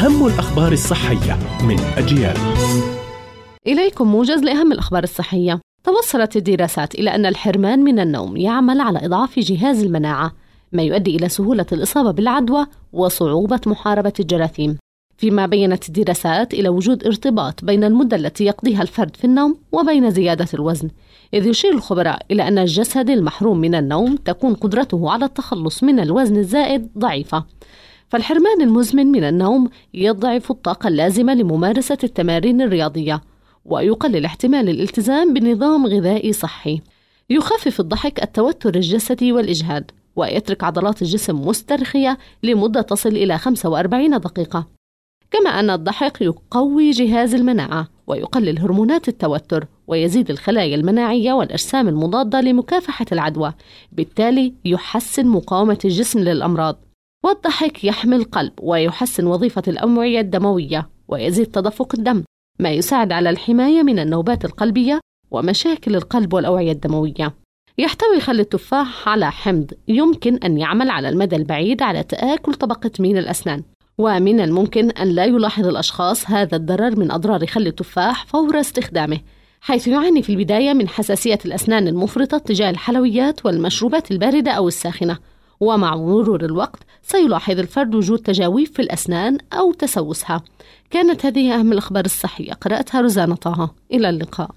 أهم الأخبار الصحية من أجيال. إليكم موجز لأهم الأخبار الصحية. توصلت الدراسات إلى أن الحرمان من النوم يعمل على إضعاف جهاز المناعة ما يؤدي إلى سهولة الإصابة بالعدوى وصعوبة محاربة الجراثيم. فيما بينت الدراسات إلى وجود ارتباط بين المدة التي يقضيها الفرد في النوم وبين زيادة الوزن إذ يشير الخبراء إلى أن الجسد المحروم من النوم تكون قدرته على التخلص من الوزن الزائد ضعيفة. فالحرمان المزمن من النوم يضعف الطاقة اللازمة لممارسة التمارين الرياضية ويقلل احتمال الالتزام بنظام غذائي صحي. يخفف الضحك التوتر الجسدي والإجهاد ويترك عضلات الجسم مسترخية لمدة تصل إلى 45 دقيقة. كما أن الضحك يقوي جهاز المناعة ويقلل هرمونات التوتر ويزيد الخلايا المناعية والأجسام المضادة لمكافحة العدوى بالتالي يحسن مقاومة الجسم للأمراض. والضحك يحمي القلب ويحسن وظيفة الأوعية الدموية ويزيد تدفق الدم ما يساعد على الحماية من النوبات القلبية ومشاكل القلب والأوعية الدموية. يحتوي خل التفاح على حمض يمكن أن يعمل على المدى البعيد على تآكل طبقة مين الأسنان. ومن الممكن أن لا يلاحظ الأشخاص هذا الضرر من أضرار خل التفاح فور استخدامه حيث يعاني في البداية من حساسية الأسنان المفرطة تجاه الحلويات والمشروبات الباردة أو الساخنة. ومع مرور الوقت سيلاحظ الفرد وجود تجاويف في الأسنان أو تسوسها. كانت هذه أهم الأخبار الصحية. قرأتها روزانا طه. إلى اللقاء.